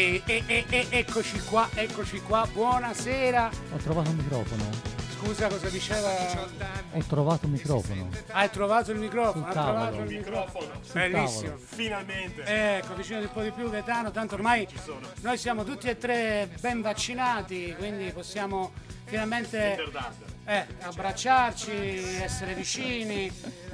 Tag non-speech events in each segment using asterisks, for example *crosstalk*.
E, e- e- e- eccoci qua, eccoci qua, buonasera. Ho trovato un microfono. Scusa cosa diceva? Ho trovato un microfono. Hai trovato il microfono? Sul Ha tavolo. trovato il microfono. Bellissimo. Finalmente. Ecco, avvicinati un po' di più Gaetano, tanto ormai noi siamo tutti e tre ben vaccinati, quindi possiamo finalmente eh, abbracciarci, essere vicini,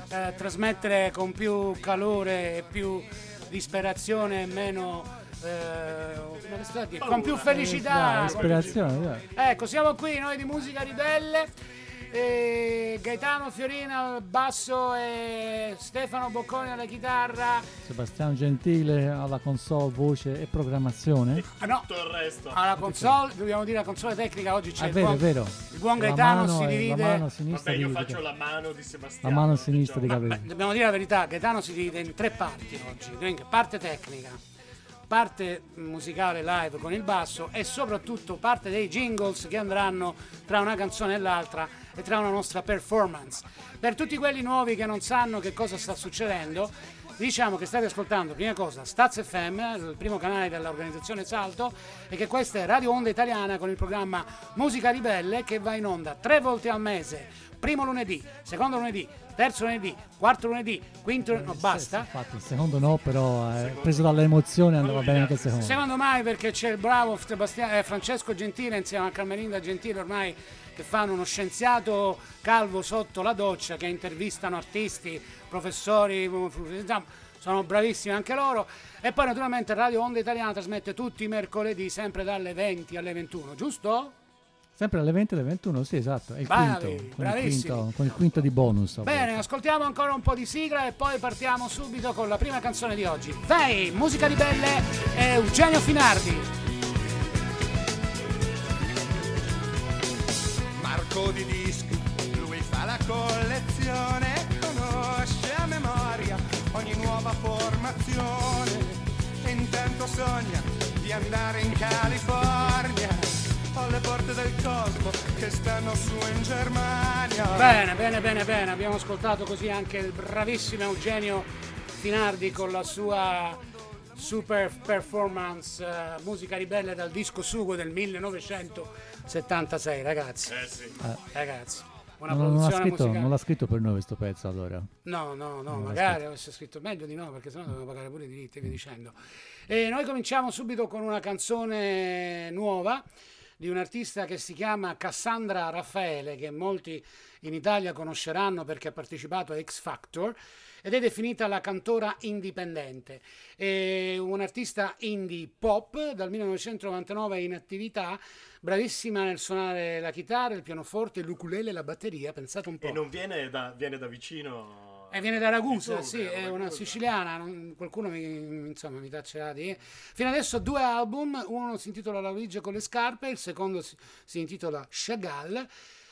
eh, trasmettere con più calore e più disperazione e meno... eh, con più felicità. Dai, ispirazione. Ecco, siamo qui noi di Musica Ribelle. e Gaetano Fiorina al basso e Stefano Bocconi alla chitarra. Sebastiano Gentile alla console, voce e programmazione. Ah, no, Tutto il resto. alla console, dobbiamo dire la console tecnica oggi c'è Ah, è il, vero, buon, è vero. il buon La Gaetano mano si è- divide. La mano sinistra Vabbè, io faccio la mano di la Sebastiano. mano sinistra di diciamo. capelli. Dobbiamo dire la verità, Gaetano si divide in tre parti oggi, quindi parte tecnica, parte musicale live con il basso e soprattutto parte dei jingles che andranno tra una canzone e l'altra e tra una nostra performance. Per tutti quelli nuovi che non sanno che cosa sta succedendo, diciamo che state ascoltando, prima cosa, Staz FM, il primo canale dell'organizzazione Salto, e che questa è Radio Onda Italiana con il programma Musica Ribelle che va in onda tre volte al mese, primo lunedì, secondo lunedì, terzo lunedì, quarto lunedì, quinto lunedì, no basta. Infatti, il secondo no, però eh, preso dalle emozioni andava bene anche il secondo. Secondo me perché c'è il bravo eh, Francesco Gentile insieme a Carmelinda Gentile ormai che fanno uno scienziato calvo sotto la doccia che intervistano artisti, professori, sono bravissimi anche loro. E poi naturalmente Radio Onda Italiana trasmette tutti i mercoledì sempre dalle 20 alle 21, giusto? Sempre alle 20 e alle 21, sì, esatto. È il Bravi, quinto, con il quinto, con il quinto di bonus. Bene, ascoltiamo ancora un po' di sigla e poi partiamo subito con la prima canzone di oggi. Vai, musica ribelle e Eugenio Finardi. Marco di dischi, lui fa la collezione, conosce a memoria ogni nuova formazione e intanto sogna di andare in California alle porte del cosmo che stanno su in Germania. Bene, bene, bene, bene. Abbiamo ascoltato così anche il bravissimo Eugenio Finardi con la sua super performance eh, musica ribelle dal disco Sugo del 1976, ragazzi. Eh sì. Ragazzi, una Non, non l'ha produzione scritto, musicale. non l'ha scritto per noi questo pezzo allora. No, no, no, l'ha magari avesse scritto meglio di no, perché sennò dovevo pagare pure i diritti via dicendo. E noi cominciamo subito con una canzone nuova di un artista che si chiama Cassandra Raffaele, che molti in Italia conosceranno perché ha partecipato a X Factor ed è definita la cantora indipendente. È un artista indie pop dal 1999 in attività, bravissima nel suonare la chitarra, il pianoforte, l'ukulele e la batteria, pensate un po'. E non viene da, viene da vicino. E viene da Ragusa, sì, Tuve, è una Ragusa. siciliana, non- qualcuno mi, insomma, mi taccerà di... Fino adesso due album, uno si intitola La Luigi con le scarpe, il secondo si, si intitola Chagall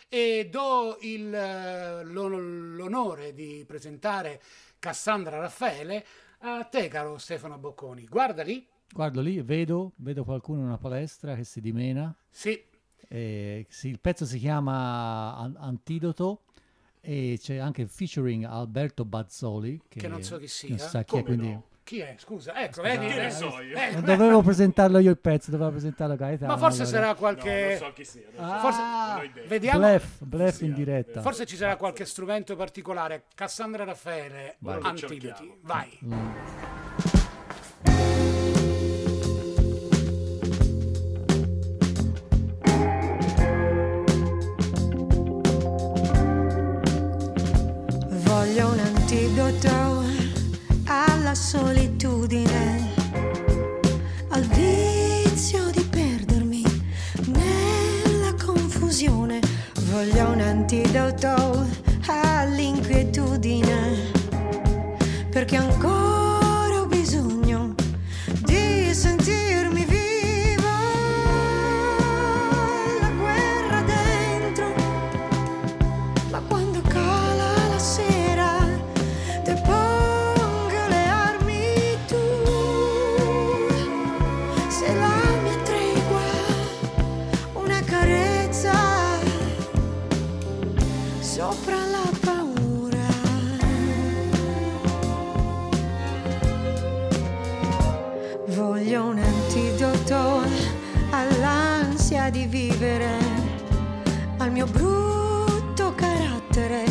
e do il, eh, l'on- l'onore di presentare Cassandra Raffaele a te, caro Stefano Bocconi. Guarda lì, Guardo lì, vedo, vedo qualcuno in una palestra che si dimena. sì, Eh, sì, il pezzo si chiama An- Antidoto e c'è anche il featuring Alberto Bazzoli che, Che non so chi sia. non sa chi è, quindi no? chi è? Scusa, ecco, vedi? Eh, so io? eh, non dovevo *laughs* presentarlo io il pezzo, dovevo presentarlo Gaetano. ma forse allora. sarà No, qualche... non so chi sia. so. Ah, forse-. Vediamo... Blef, blef in diretta. Forse ci sarà qualche strumento particolare. Cassandra Raffaele, Vai. Antidoti. Vai. Voglio antidoto all'inquietudine, perché ancora di vivere, al mio brutto carattere,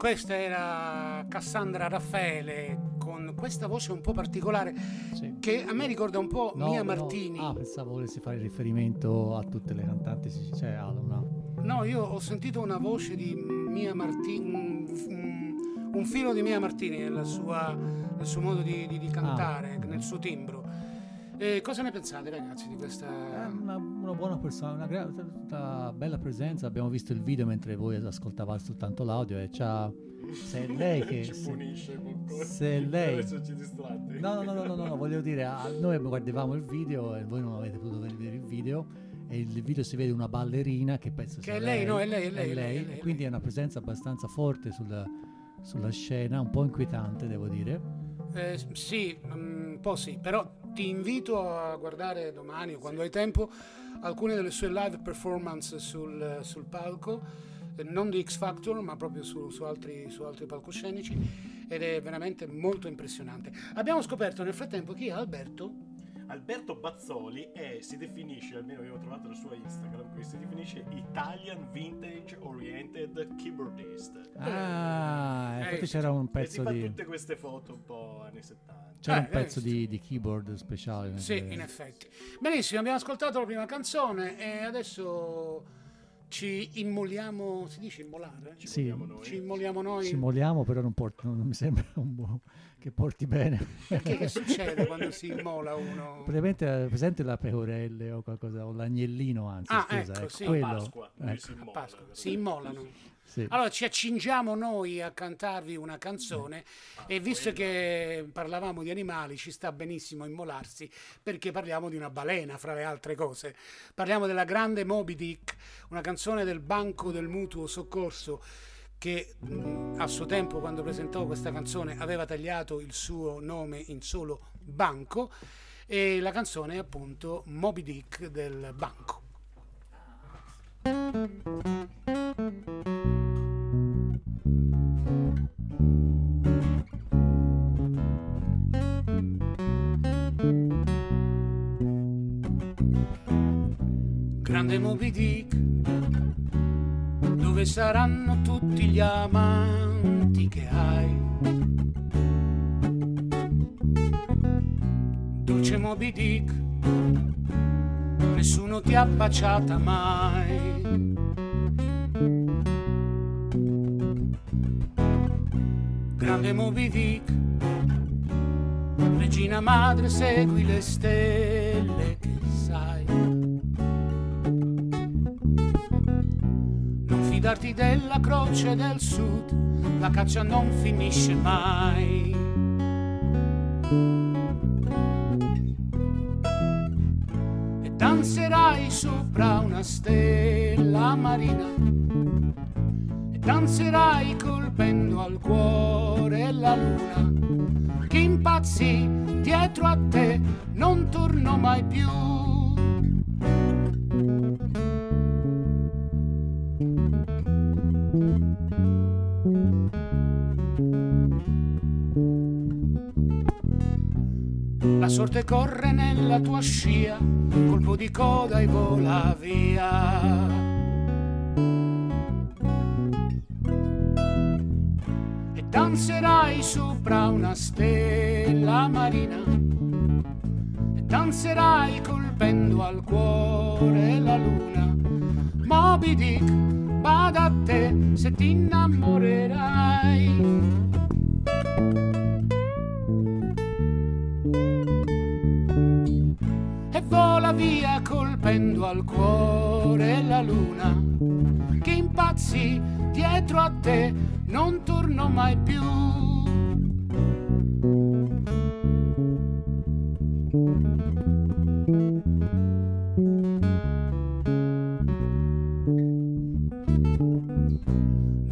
questa era Cassandra Raffaele con questa voce un po' particolare Sì. che a me ricorda un po' No, Mia no. Martini. Ah, pensavo volessi fare riferimento a tutte le cantanti, cioè a una... No, io ho sentito una voce di Mia Martini, un, un- un filo di Mia Martini nella sua- nel suo modo di, di- di cantare, Ah. nel suo timbro. E cosa ne pensate ragazzi di questa... una, una buona persona, una, gra- una bella presenza. Abbiamo visto il video mentre voi ascoltavate soltanto l'audio e c'ha... Se è lei *laughs* che... ci se- punisce quello. se è lei- distratti. No, no, no, no, no, no, no, voglio dire, noi guardavamo il video e voi non avete potuto vedere il video e il video si vede una ballerina che penso sia è lei, no, è lei, è lei, è lei, è lei, quindi lei. è una presenza abbastanza forte sulla, sulla scena, un po' inquietante devo dire. Eh, sì, mm, un po' sì, però ti invito a guardare domani o quando hai tempo alcune delle sue live performance sul, sul palco, eh, non di X Factor ma proprio su, su altri, su altri palcoscenici ed è veramente molto impressionante. Abbiamo scoperto nel frattempo chi è Alberto. Alberto Bazzoli è, si definisce, almeno avevo trovato il suo Instagram, qui si definisce Italian Vintage Oriented Keyboardist. Ah, eh, infatti c'era un e si pezzo fa di tutte queste foto un po' anni 70. C'era Eh, un pezzo di, di keyboard speciale. Sì, nel- in effetti. Benissimo, abbiamo ascoltato la prima canzone e adesso ci immoliamo, si dice immolare? Ci Sì. vogliamo noi. Ci immoliamo noi. Ci moliamo, però non, porta- non mi sembra un buon- che porti bene. Perché che *laughs* succede quando si immola uno? Praticamente è presente la pecorelle o qualcosa, o l'agnellino anzi, Ah, scusa, ecco, ecco, sì. quello. Pasqua, ecco, si immola. Pasqua, si immolano. sì. Allora ci accingiamo noi a cantarvi una canzone e visto che parlavamo di animali ci sta benissimo immolarsi perché parliamo di una balena fra le altre cose. Parliamo della grande Moby Dick, una canzone del Banco del Mutuo Soccorso che a suo tempo quando presentò questa canzone aveva tagliato il suo nome in solo Banco e la canzone è appunto Moby Dick del Banco. Grande Moby Dick dove saranno tutti gli amanti che hai? Dolce Moby Dick, nessuno ti ha baciata mai. Grande Moby Dick, regina madre, segui le stelle Non fidarti della croce del sud, la caccia non finisce mai. E danzerai sopra una stella marina. E danzerai colpendo al cuore la luna. Che impazzi dietro a te non torno mai più sorte corre nella tua scia, colpo di coda e vola via. E danzerai sopra una stella marina. E danzerai colpendo al cuore la luna. Moby Dick, bada a te se ti innamorerai. Via colpendo al cuore la luna che impazzi dietro a te non torno mai più.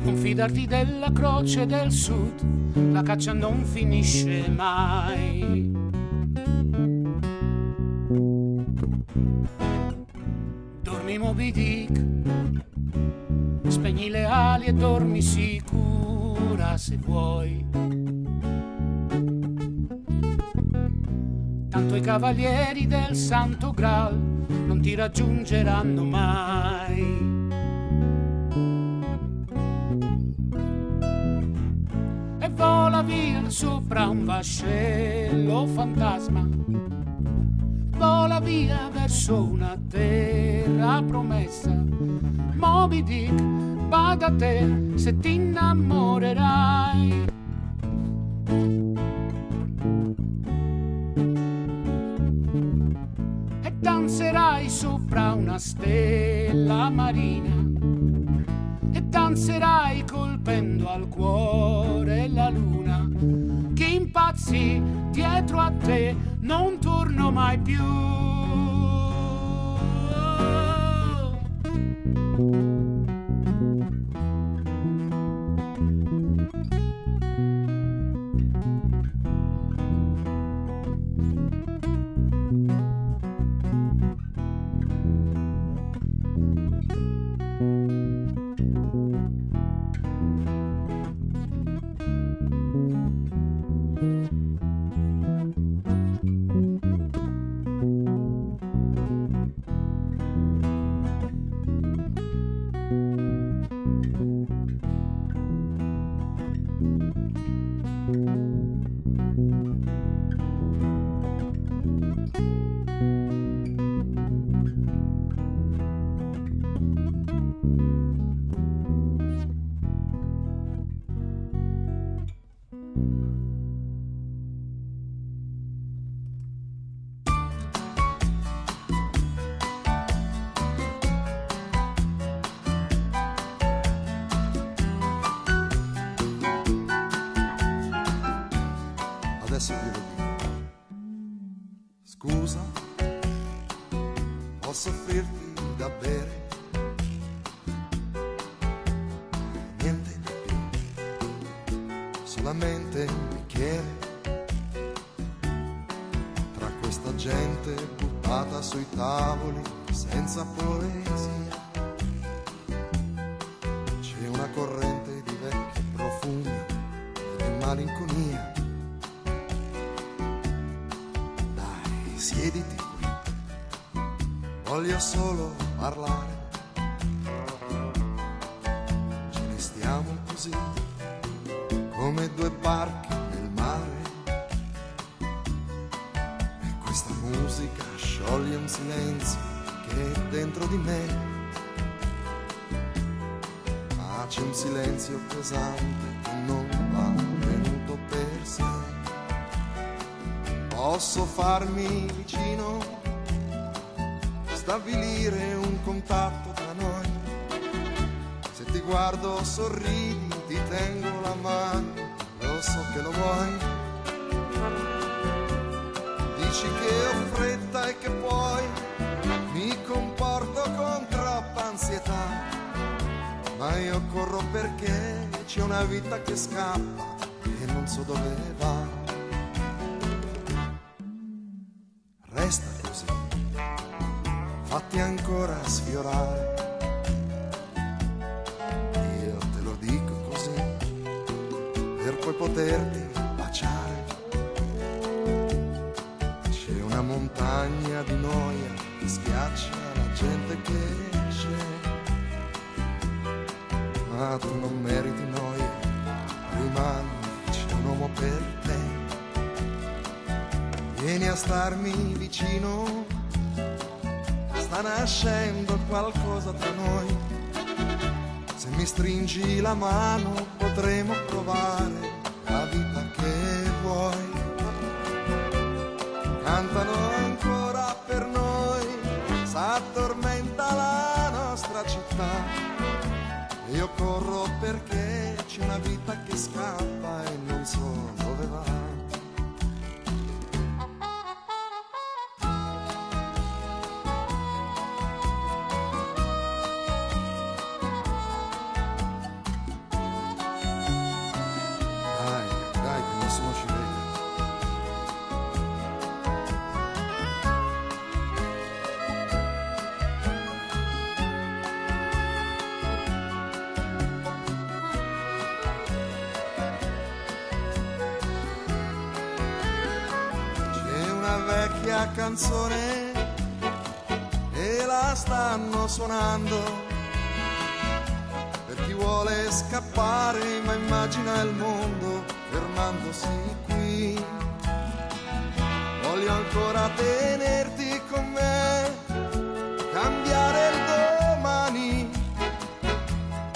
Non fidarti della croce del sud la caccia non finisce mai Dormi Moby Dick, spegni le ali e dormi sicura se vuoi. Tanto i cavalieri del Santo Graal non ti raggiungeranno mai. E vola via sopra un vascello fantasma via verso una terra promessa. Moby Dick, bada te se ti innamorerai. E danzerai sopra una stella marina. E danzerai colpendo al cuore la luna impazzi dietro a te non torno mai più. Solo parlare. Ce ne stiamo così, come due barche nel mare. E questa musica scioglie un silenzio che è dentro di me. Ma c'è un silenzio pesante che non va tenuto per sé. Posso farmi vicino, stabilire un contatto tra noi. Se ti guardo sorridi, ti tengo la mano, lo so che lo vuoi. Dici che ho fretta e che poi mi comporto con troppa ansietà. Ma io corro perché c'è una vita che scappa e non so dove va. Sfiorare. Io te lo dico così, per poi poterti nascendo qualcosa tra noi. Se mi stringi la mano potremo provare la vita che vuoi. Cantano ancora per noi, s'addormenta la nostra città. Io corro perché c'è una vita che scappa canzone e la stanno suonando per chi vuole scappare ma immagina il mondo fermandosi qui. Voglio ancora tenerti con me, cambiare il domani.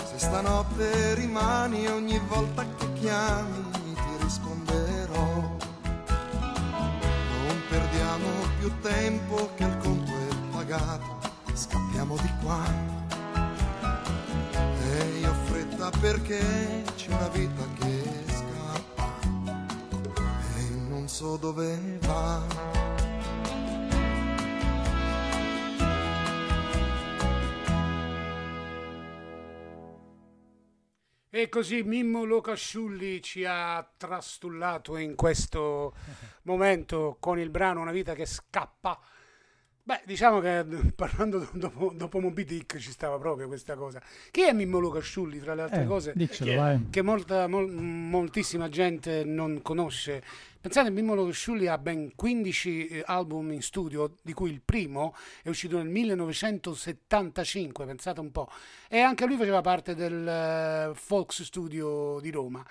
Se stanotte rimani ogni volta che chiami tempo che il conto è pagato, scappiamo di qua. E io ho fretta perché c'è una vita che scappa e non so dove va. E così Mimmo Locasciulli ci ha trastullato in questo *laughs* momento con il brano Una vita che scappa. Beh, diciamo che parlando do- dopo, dopo Moby Dick ci stava proprio questa cosa. Chi è Mimmo Locasciulli, tra le altre Eh, cose? diccelo, vai. che molta, mol- moltissima gente non conosce. Pensate, Mimmo Locasciulli ha ben 15 eh, album in studio, di cui il primo è uscito nel 1975, pensate un po'. E anche lui faceva parte del eh, Folks Studio di Roma.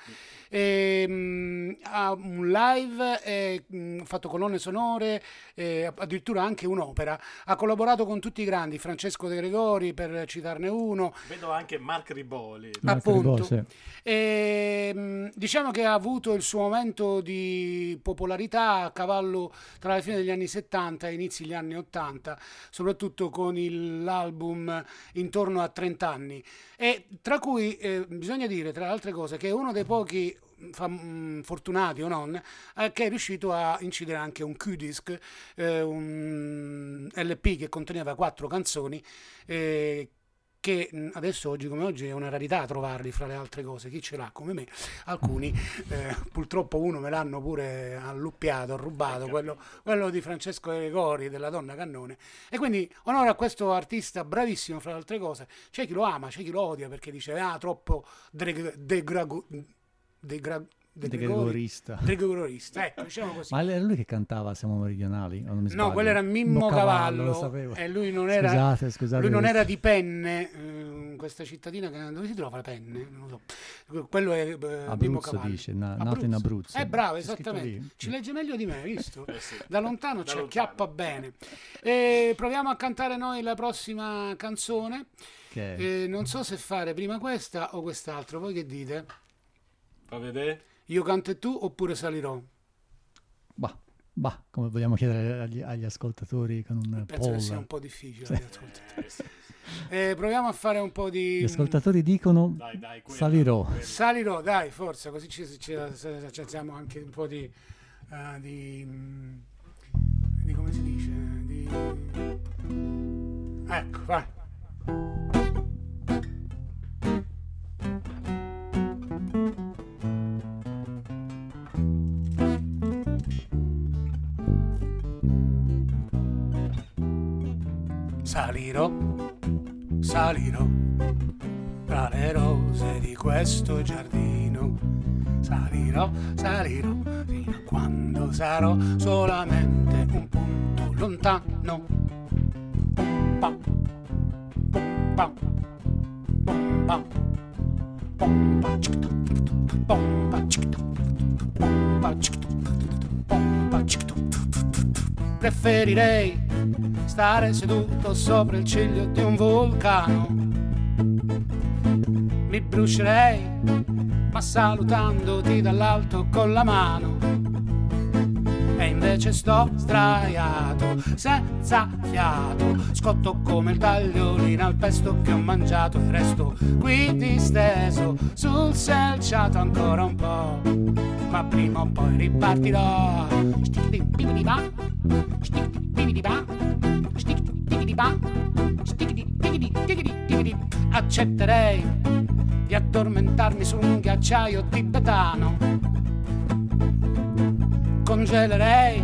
E, mm, ha un live, e, mm, ha fatto colonne sonore, e addirittura anche un'opera. Ha collaborato con tutti i grandi, Francesco De Gregori per citarne uno, Vedo anche Mark Riboli. Marco appunto. Ribò, sì. E, mh, diciamo che ha avuto il suo momento di popolarità a cavallo tra la fine degli anni 70 e inizi degli anni 80, soprattutto con l'album intorno a 30 anni. E tra cui eh, bisogna dire, tra le altre cose, che è uno dei pochi fam- fortunati o non, eh, che è riuscito a incidere anche un Q-Disc, eh, un LP che conteneva quattro canzoni, eh, che mh, adesso oggi come oggi è una rarità trovarli fra le altre cose, chi ce l'ha? Come me, alcuni eh, purtroppo uno me l'hanno pure alluppiato, rubato, quello, quello di Francesco Gregori, della Donna Cannone, e quindi onore a questo artista bravissimo fra le altre cose, c'è chi lo ama, c'è chi lo odia perché dice ah troppo degrago- degra- De De Gregori- Gregorista. De Gregorista, ecco, diciamo così. Ma era lui che cantava Siamo meridionali? o non mi No, quello era Mimmo Cavallo, lo sapevo. e lui non era, Scusate, scusate. lui non era di Penne, eh, questa cittadina che dove si trova le Penne? Non lo so. Quello è eh, Mimmo Abruzzo Cavallo. dice, na- nato in Abruzzo. Eh, bravo, esattamente. Ci legge meglio di me, hai visto? *laughs* Eh sì. Da lontano ci acchiappa bene. E proviamo a cantare noi la prossima canzone. È- Eh, non so se fare prima questa o quest'altro. Voi che dite? Fa vedere? Io canto e tu oppure salirò? Bah, bah, come vogliamo chiedere agli, agli ascoltatori con un Penso che poll. sia un po' difficile. Sì. agli ascoltatori. Eh, proviamo a fare un po' di. Gli ascoltatori dicono Dai, dai, quella, salirò. quella. Salirò, dai, forza, così ci, ci, ci- ci alziamo anche un po' di. eh, di, mm, di come si dice? Di... Ecco, vai. Salirò, salirò tra le rose di questo giardino. Salirò, salirò fino a quando sarò solamente un punto lontano. Pum, pa, pum, pa, pum, pa, pum, pa, cic, tu, tu, tu, tu, pum, pa, cic, tu, tu, tu, tu, pum, pa, cic, tu, tu, tu, tu, pum, pa, cic, tu, tu, tu, tu, tu. Preferirei stare seduto sopra il ciglio di un vulcano mi brucerei, ma salutandoti dall'alto con la mano. E invece sto sdraiato, senza fiato, scotto come il tagliolino al pesto che ho mangiato e resto qui disteso sul selciato ancora un po'. Ma prima o poi ripartirò. Sticchi-di-bidi-ba, sticchi-di-bidi-ba, sticchi-di-bidi-ba, sticchi-di-bidi-bidi-bidi. Accetterei di addormentarmi su un ghiacciaio tibetano. Congelerei,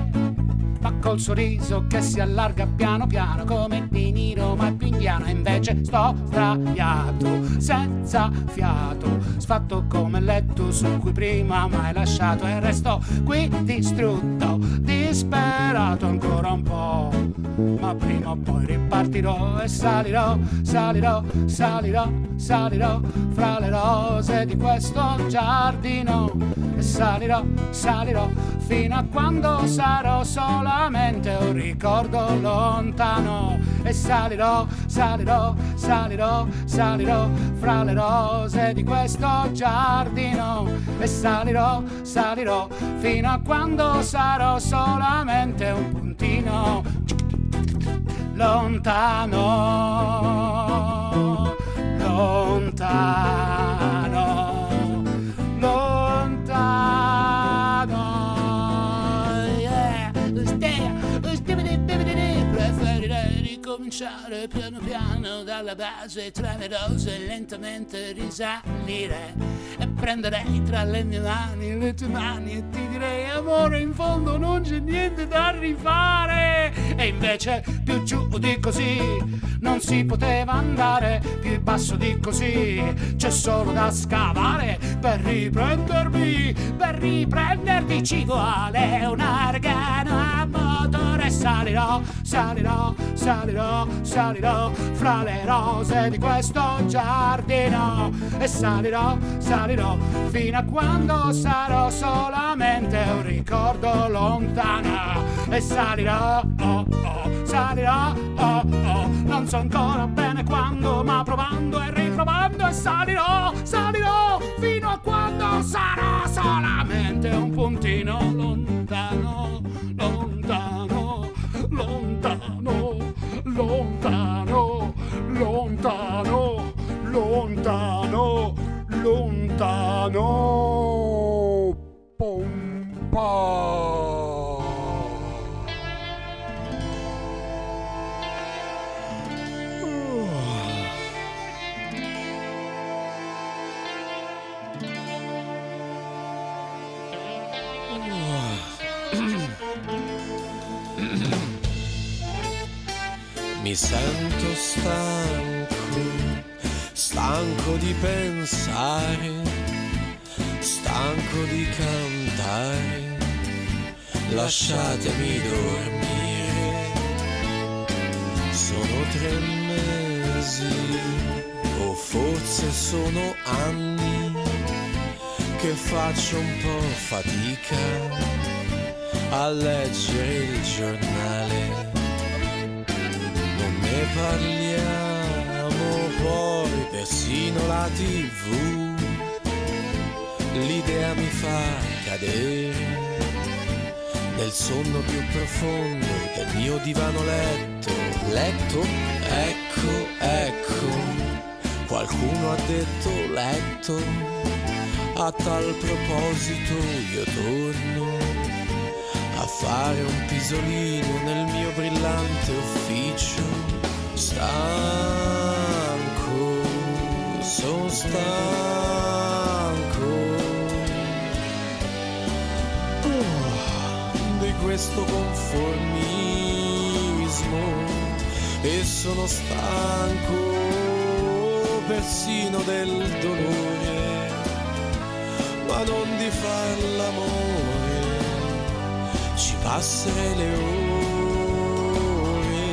ma col sorriso che si allarga piano piano come Di Niro ma più indiano. E invece sto sdraiato, senza fiato, sfatto come il letto su cui prima mai lasciato. E resto qui distrutto, disperato ancora un po'. Ma prima o poi ripartirò e salirò, salirò, salirò, salirò fra le rose di questo giardino. E salirò, salirò fino a quando sarò solamente un ricordo lontano. E salirò, salirò, salirò, salirò fra le rose di questo giardino. E salirò, salirò fino a quando sarò solamente un puntino lontano, lontano, ricominciare piano piano dalla base tra le rose lentamente risalire. E prenderei tra le mie mani le tue mani e ti direi amore in fondo non c'è niente da rifare. E invece più giù di così non si poteva andare. Più basso di così c'è solo da scavare per riprendermi per riprendermi. Ci vuole un argano a motore salirò salirò salirò salirò fra le rose di questo giardino. E salirò salirò fino a quando sarò solamente un ricordo lontano. E salirò oh oh salirò oh oh. Non so ancora bene quando ma provando e riprovando. E salirò salirò fino a quando sarò solamente un puntino lontano lontano lontano lontano lontano lontano. Pompa sento stanco, stanco di pensare, stanco di cantare, lasciatemi dormire. Sono tre mesi, o forse sono anni, che faccio un po' fatica a leggere il giornale. Ne parliamo poi, persino la tv l'idea mi fa cadere nel sonno più profondo del mio divano letto. Letto? Ecco, ecco, qualcuno ha detto letto. A tal proposito io torno fare un pisolino nel mio brillante ufficio. Stanco, sono stanco. di questo conformismo e sono stanco persino del dolore, ma non di far l'amore, ci passerei le ore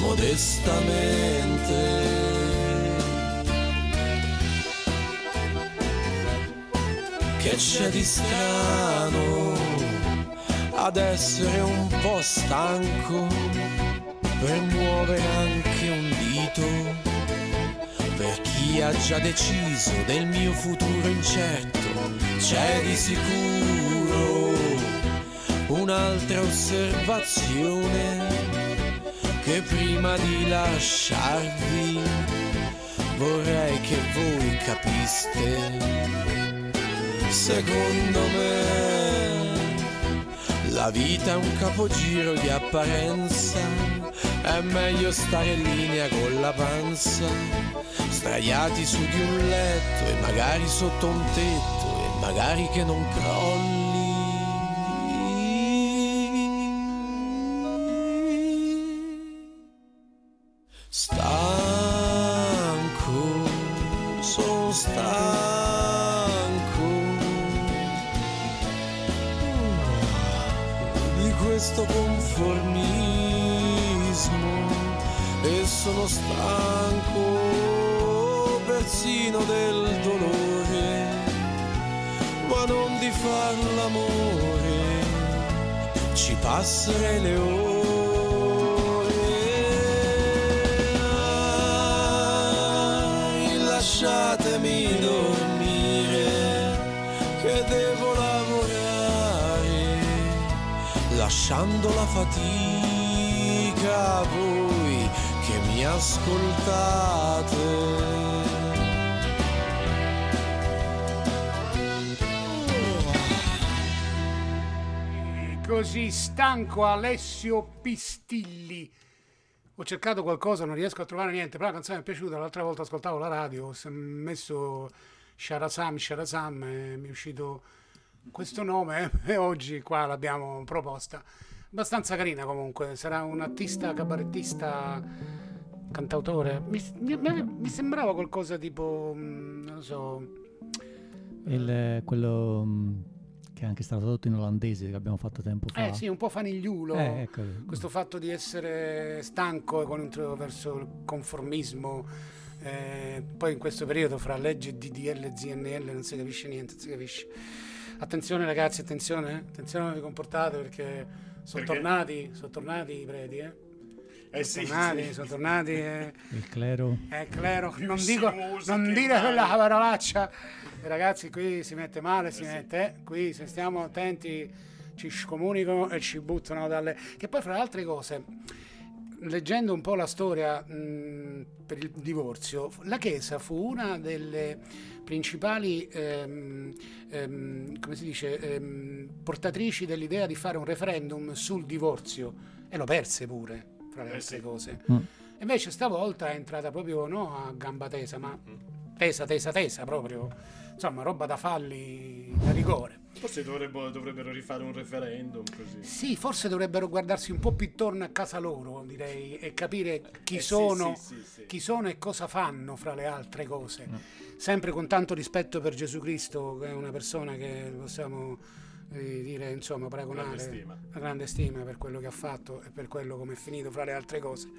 modestamente. Che c'è di strano ad essere un po' stanco per muovere anche un dito per chi ha già deciso del mio futuro incerto c'è di sicuro un'altra osservazione che prima di lasciarvi vorrei che voi capiste secondo me la vita è un capogiro di apparenza, è meglio stare in linea con la panza, sdraiati su di un letto e magari sotto un tetto e magari che non crolli. Questo conformismo e sono stanco persino del dolore, ma non di far l'amore, ci passerei le ore. Lasciatemi dormire lasciando la fatica a voi che mi ascoltate. Così stanco Alessio Pistilli. Ho cercato qualcosa, non riesco a trovare niente, però la canzone mi è piaciuta. L'altra volta ascoltavo la radio, ho messo Sharazam, Sharazam mi è uscito questo nome e oggi qua l'abbiamo proposta. Abbastanza carina comunque, sarà un artista, cabarettista, cantautore. Mi, mi- mi sembrava qualcosa tipo, mm, non lo so, Il, quello mm, che è anche stato tradotto in olandese che abbiamo fatto tempo fa. eh sì, un po' fanigliulo. Eh, ecco. questo fatto di essere stanco e con un verso il conformismo eh, poi in questo periodo fra legge DDL ZNL non si capisce niente non si capisce attenzione ragazzi attenzione eh, attenzione come vi comportate perché sono Perché? tornati sono tornati i preti eh Eh sono sì, tornati sì. sono tornati eh, Il clero. eh, clero non dico non dire Italia. quella parolaccia Eh, ragazzi qui si mette male si mette eh. qui se stiamo attenti ci scomunicano e ci buttano dalle che poi fra le altre cose leggendo un po' la storia mh, per il divorzio la Chiesa fu una delle principali ehm, ehm, come si dice ehm, portatrici dell'idea di fare un referendum sul divorzio e lo perse pure fra le Eh altre sì. cose Mm. Invece stavolta è entrata proprio no a gamba tesa, ma tesa, tesa, tesa proprio. Insomma, roba da falli da rigore. Forse dovrebbero, dovrebbero rifare un referendum così. Sì, forse dovrebbero guardarsi un po' più intorno a casa loro, direi, e capire chi, Eh, sono, sì, sì, sì. chi sono e cosa fanno fra le altre cose. Sempre con tanto rispetto per Gesù Cristo, che è una persona che possiamo eh, dire, insomma, paragonare Grande stima. grande stima per quello che ha fatto e per quello come è finito fra le altre cose.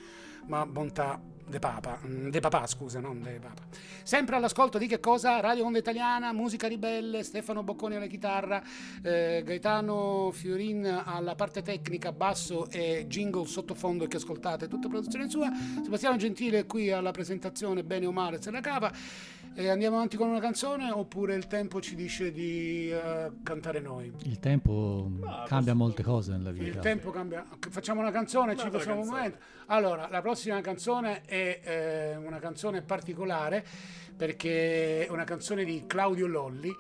Ma bontà de Papa, mm, de Papà, scusa, non de Papa. Sempre all'ascolto di che cosa? Radio Onda Italiana, Musica Ribelle, Stefano Bocconi alla chitarra, eh, Gaetano Fiorin alla parte tecnica, basso e jingle sottofondo che ascoltate, tutta produzione sua. Sebastiano Gentile qui alla presentazione, bene o male, se la cava. E andiamo avanti con una canzone oppure il tempo ci dice di eh, cantare noi? Il tempo Ma cambia posso- molte cose nella Il vita. tempo cambia. Facciamo una canzone, ci Un'altra passiamo un momento. Allora, la prossima canzone è eh, una canzone particolare perché è una canzone di Claudio Lolli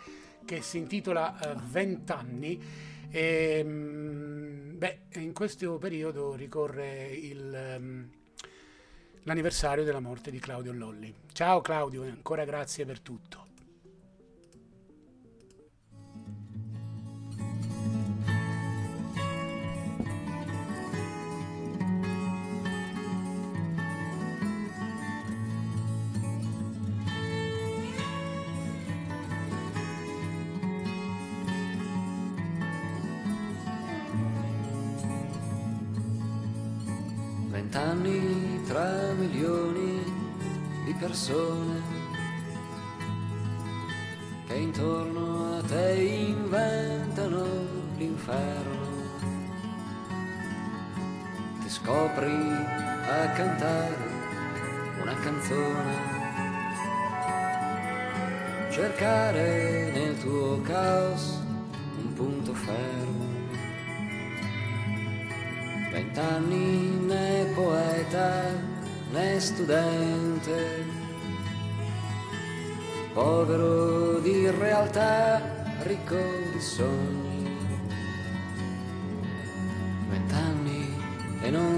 che si intitola eh, Vent'anni. E, mm, beh, in questo periodo ricorre il, ehm, l'anniversario della morte di Claudio Lolli. Ciao Claudio e ancora grazie per tutto.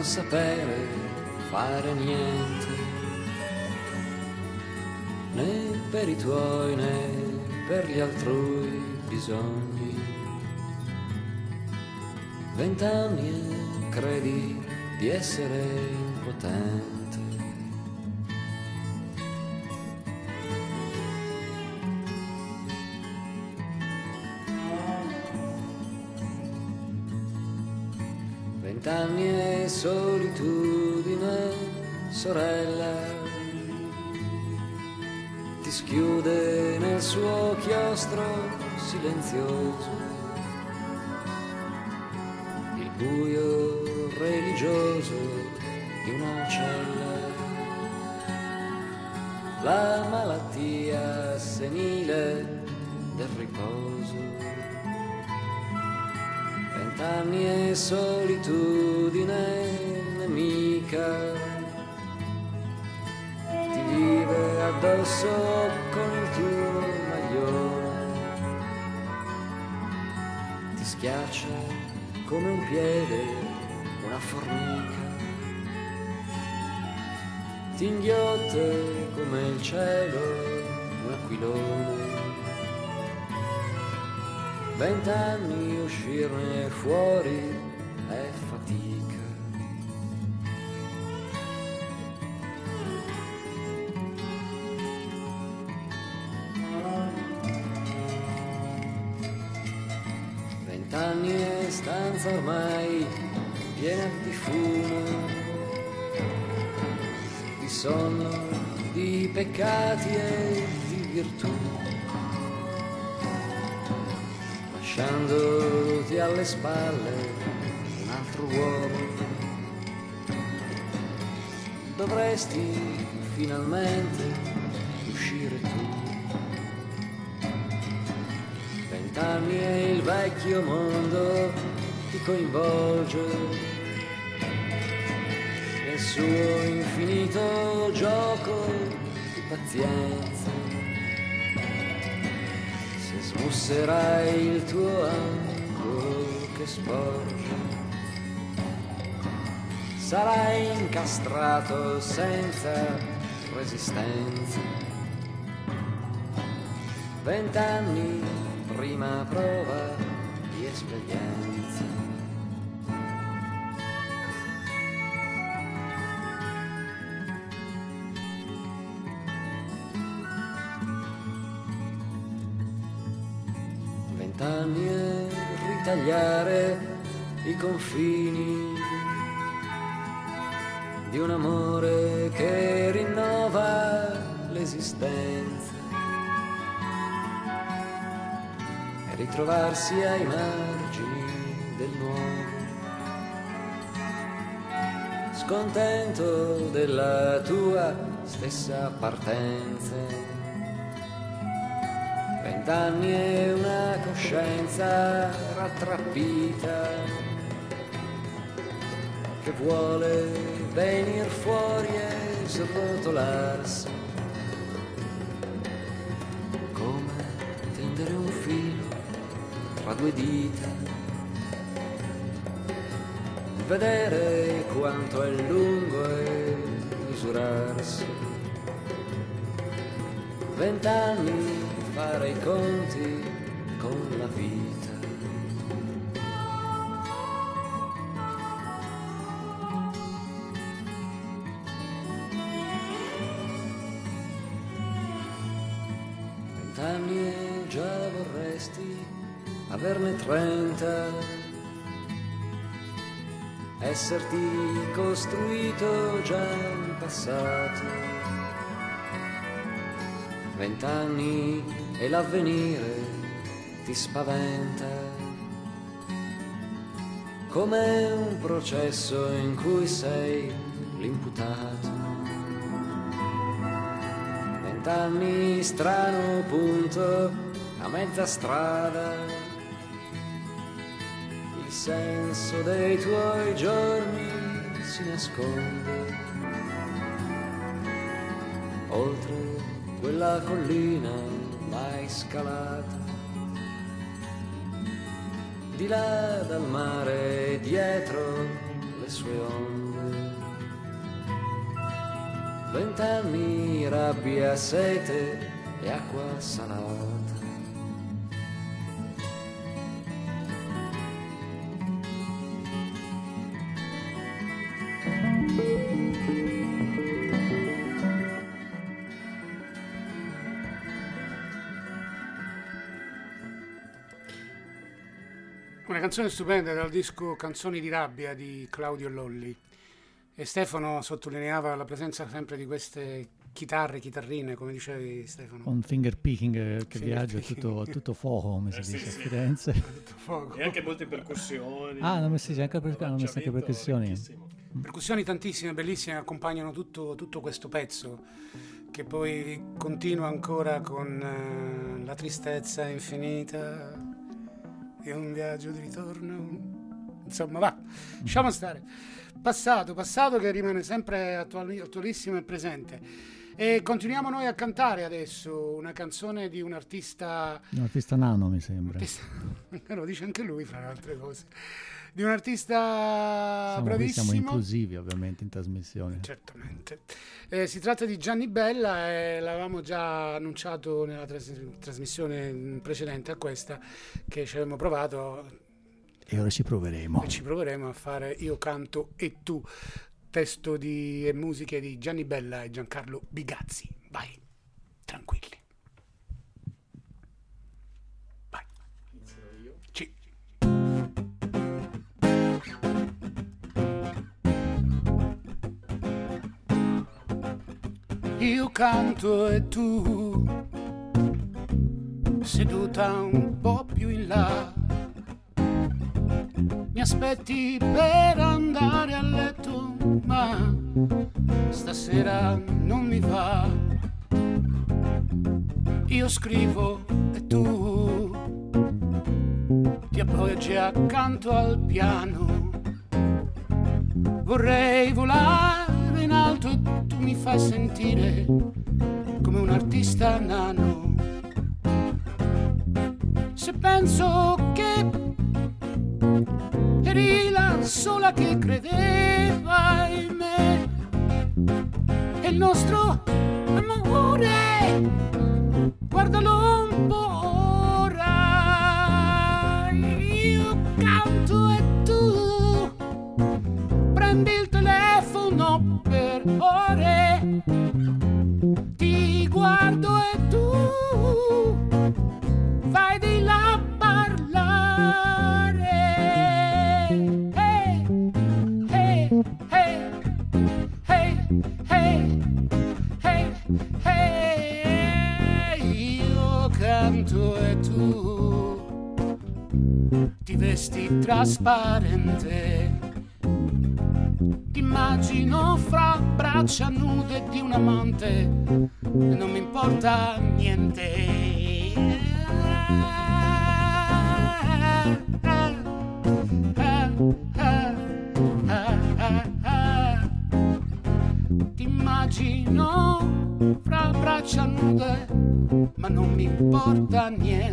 Sapere fare niente, né per i tuoi né per gli altrui bisogni. Vent'anni e credi di essere impotente. Vent'anni e solitudine, sorella, ti schiude nel suo chiostro silenzioso. Il buio religioso di una cella, la malattia senile del riposo. Vent'anni e solitudine nemica, ti vive addosso con il tuo maglione ti schiaccia come un piede, una formica, ti inghiotte come il cielo, un aquilone. Vent'anni uscirne fuori è fatica. Vent'anni e stanza ormai piena di fumo, di sonno, di peccati e di virtù. Lasciandoti alle spalle un altro uomo, dovresti finalmente uscire tu. Vent'anni e il vecchio mondo ti coinvolge nel suo infinito gioco di pazienza. Se smusserai il tuo angolo che sporge, sarai incastrato senza resistenza. Vent'anni prima prova sveglianza. Vent'anni ritagliare i confini di un amore che rinnova l'esistenza e ritrovarsi ai margini del nuovo, scontento della tua stessa partenza. Vent'anni e una coscienza rattrappita che vuole venir fuori e srotolarsi. Come tendere un filo tra due dita vedere quanto è lungo e misurarsi. Vent'anni fare i conti con la vita Vent'anni e già vorresti averne trenta, esserti costruito già un passato. Vent'anni e l'avvenire ti spaventa, come un processo in cui sei l'imputato. Vent'anni strano punto a mezza strada. Il senso dei tuoi giorni si nasconde. Oltre quella collina mai scalata di là dal mare dietro le sue onde vent'anni rabbia, sete e acqua salata. Canzone stupenda dal disco Canzoni di rabbia di Claudio Lolli. E Stefano sottolineava la presenza sempre di queste chitarre, chitarrine, come dicevi Stefano. Con finger picking eh, che Finger viaggia picking. tutto, tutto fuoco, come si Eh, sì, dice sì. a Firenze. *laughs* Tutto fuoco. E anche molte percussioni. Ah, hanno messo- sì, anche per- hanno messo anche percussioni. ricchissimo. Percussioni tantissime, bellissime, accompagnano tutto, tutto questo pezzo che poi continua ancora con eh, la tristezza infinita e un viaggio di ritorno. Insomma, va, lasciamo stare. Passato, passato che rimane sempre attuali- attualissimo e presente. E continuiamo noi a cantare adesso una canzone di un artista Un artista nano, mi sembra. artista- *laughs* lo dice anche lui fra le altre cose di un artista Siamo, bravissimo siamo inclusivi ovviamente in trasmissione. certamente. Eh, si tratta di Gianni Bella e l'avevamo già annunciato nella tras- trasmissione precedente a questa che ci avevamo provato. E ora ci proveremo. e ci proveremo a fare Io canto e tu testo di, e musiche di Gianni Bella e Giancarlo Bigazzi. Vai tranquilli Io canto e tu seduta un po' più in là mi aspetti per andare a letto, ma stasera non mi va. Io scrivo e tu ti appoggi accanto al piano. Vorrei volare alto tu mi fai sentire come un artista nano. Se penso che eri la sola che credeva in me e il nostro amore guardalo trasparente ti immagino fra braccia nude di un amante e non mi importa niente Ti immagino fra braccia nude, ma non mi importa niente.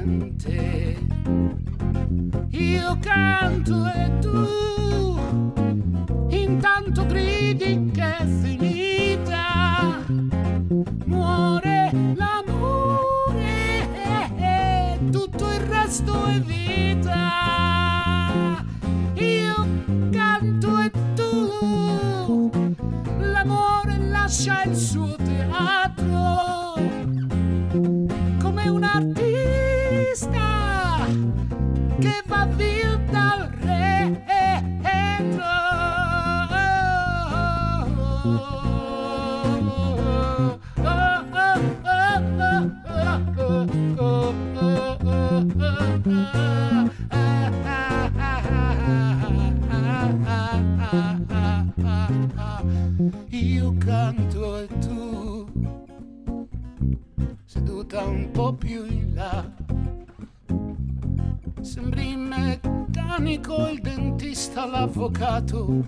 avvocato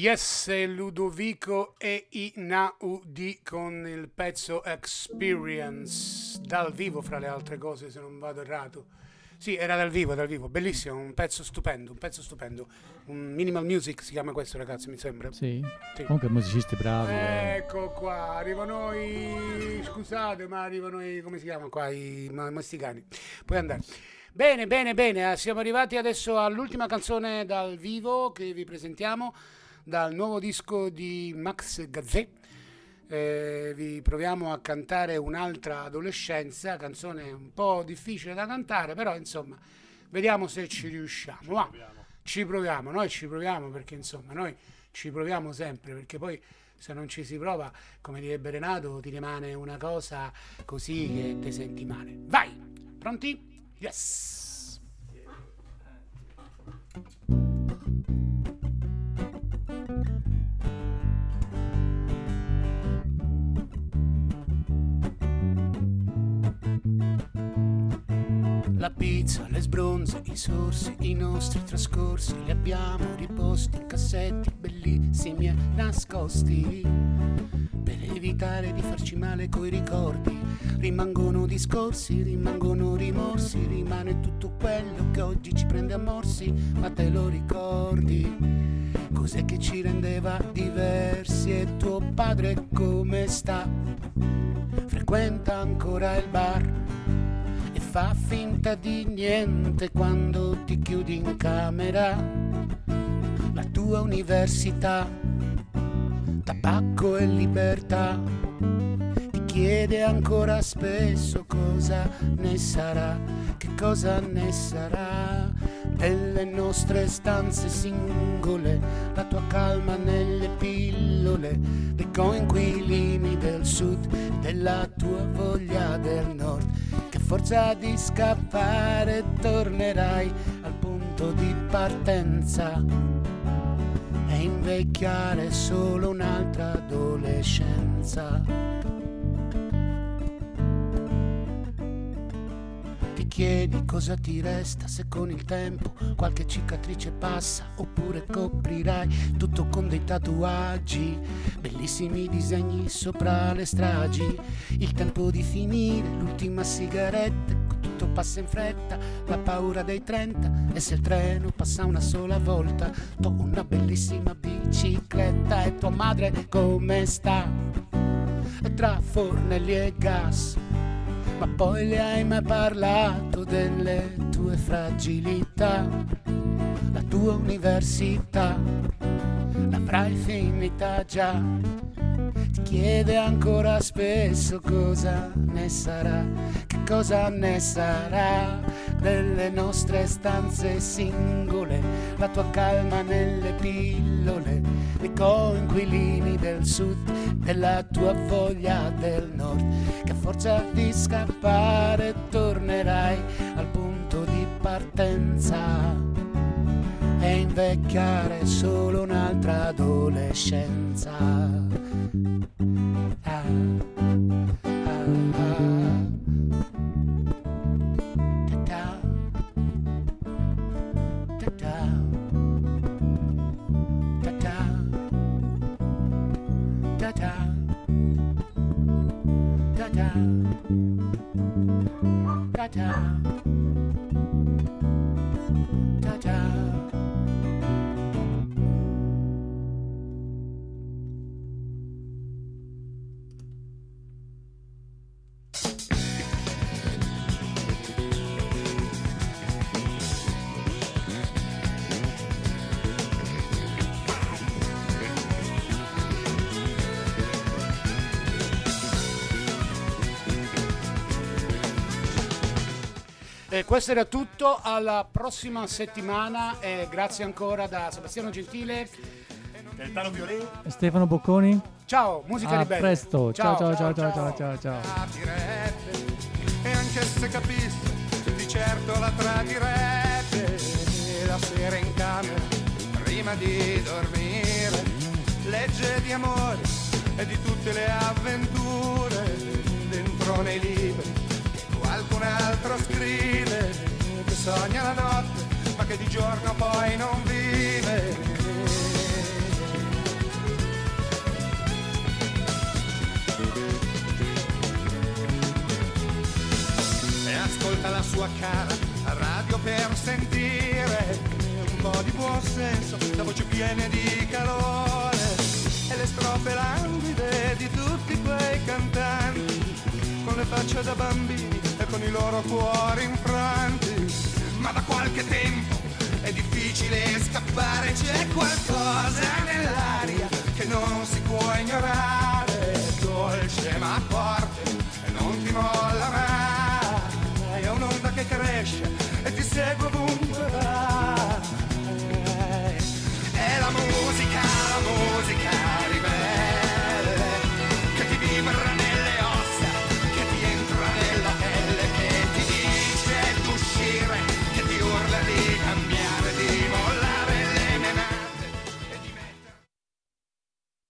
Yes, Ludovico e Inaudi con il pezzo Experience dal vivo fra le altre cose se non vado errato. Sì, era dal vivo, dal vivo, bellissimo, un pezzo stupendo, un pezzo stupendo. Un minimal music si chiama questo ragazzi, mi sembra. Sì. Sì. Comunque musicisti bravi. eh. Ecco qua, arrivano i... scusate, ma arrivano i... come si chiamano qua? I ma- masticani. Puoi andare. Bene, bene, bene, eh, siamo arrivati adesso all'ultima canzone dal vivo che vi presentiamo, dal nuovo disco di Max Gazzè. Eh, vi proviamo a cantare un'altra adolescenza, canzone un po' difficile da cantare, però insomma, vediamo se ci riusciamo. va. Ci proviamo, noi ci proviamo perché insomma, noi ci proviamo sempre, perché poi se non ci si prova, come direbbe Renato, ti rimane una cosa così che ti senti male. Vai! Pronti? Yes! La pizza, le sbronze, i sorsi, i nostri trascorsi li abbiamo riposti in cassetti bellissimi e nascosti. Per evitare di farci male coi ricordi, rimangono discorsi, rimangono rimorsi, rimane tutto quello che oggi ci prende a morsi, ma te lo ricordi? Cos'è che ci rendeva diversi e tuo padre come sta? Frequenta ancora il bar fa finta di niente quando ti chiudi in camera. La tua università, tabacco e libertà, chiede ancora spesso cosa ne sarà, che cosa ne sarà delle nostre stanze singole, la tua calma nelle pillole, dei coinquilini del sud, della tua voglia del nord, che forza di scappare tornerai al punto di partenza e invecchiare solo un'altra adolescenza. Chiedi cosa ti resta se con il tempo qualche cicatrice passa oppure coprirai tutto con dei tatuaggi, bellissimi disegni sopra le stragi, il tempo di finire l'ultima sigaretta, tutto passa in fretta, la paura dei 30 e se il treno passa una sola volta, tu una bellissima bicicletta e tua madre come sta? Tra fornelli e gas ma poi le hai mai parlato delle tue fragilità? La tua università l'avrai finita già. Chiede ancora spesso cosa ne sarà, che cosa ne sarà delle nostre stanze singole, la tua calma nelle pillole, dei coinquilini del sud, della tua voglia del nord, che a forza di scappare tornerai al punto di partenza e invecchiare solo un'altra adolescenza. Ah, ah, ah. Ta-ta. E questo era tutto, alla prossima settimana e grazie ancora da Sebastiano Gentile. Gaetano Violet. E Stefano Bocconi? Ciao, musica A presto. Ciao ciao ciao ciao ciao ciao ciao. e anche se capisse di certo la tradirebbe la sera in camera prima di dormire legge di amore e di tutte le avventure dentro nei libri un altro scrive che sogna la notte ma che di giorno poi non vive. E ascolta la sua cara a radio per sentire un po' di buon senso, la voce piena di calore e le strofe languide di tutti quei cantanti con le facce da bambini con i loro cuori infranti. Ma da qualche tempo è difficile scappare, c'è qualcosa nell'aria che non si può ignorare. È Dolce ma forte e non ti molla mai. È un'onda che cresce e ti segue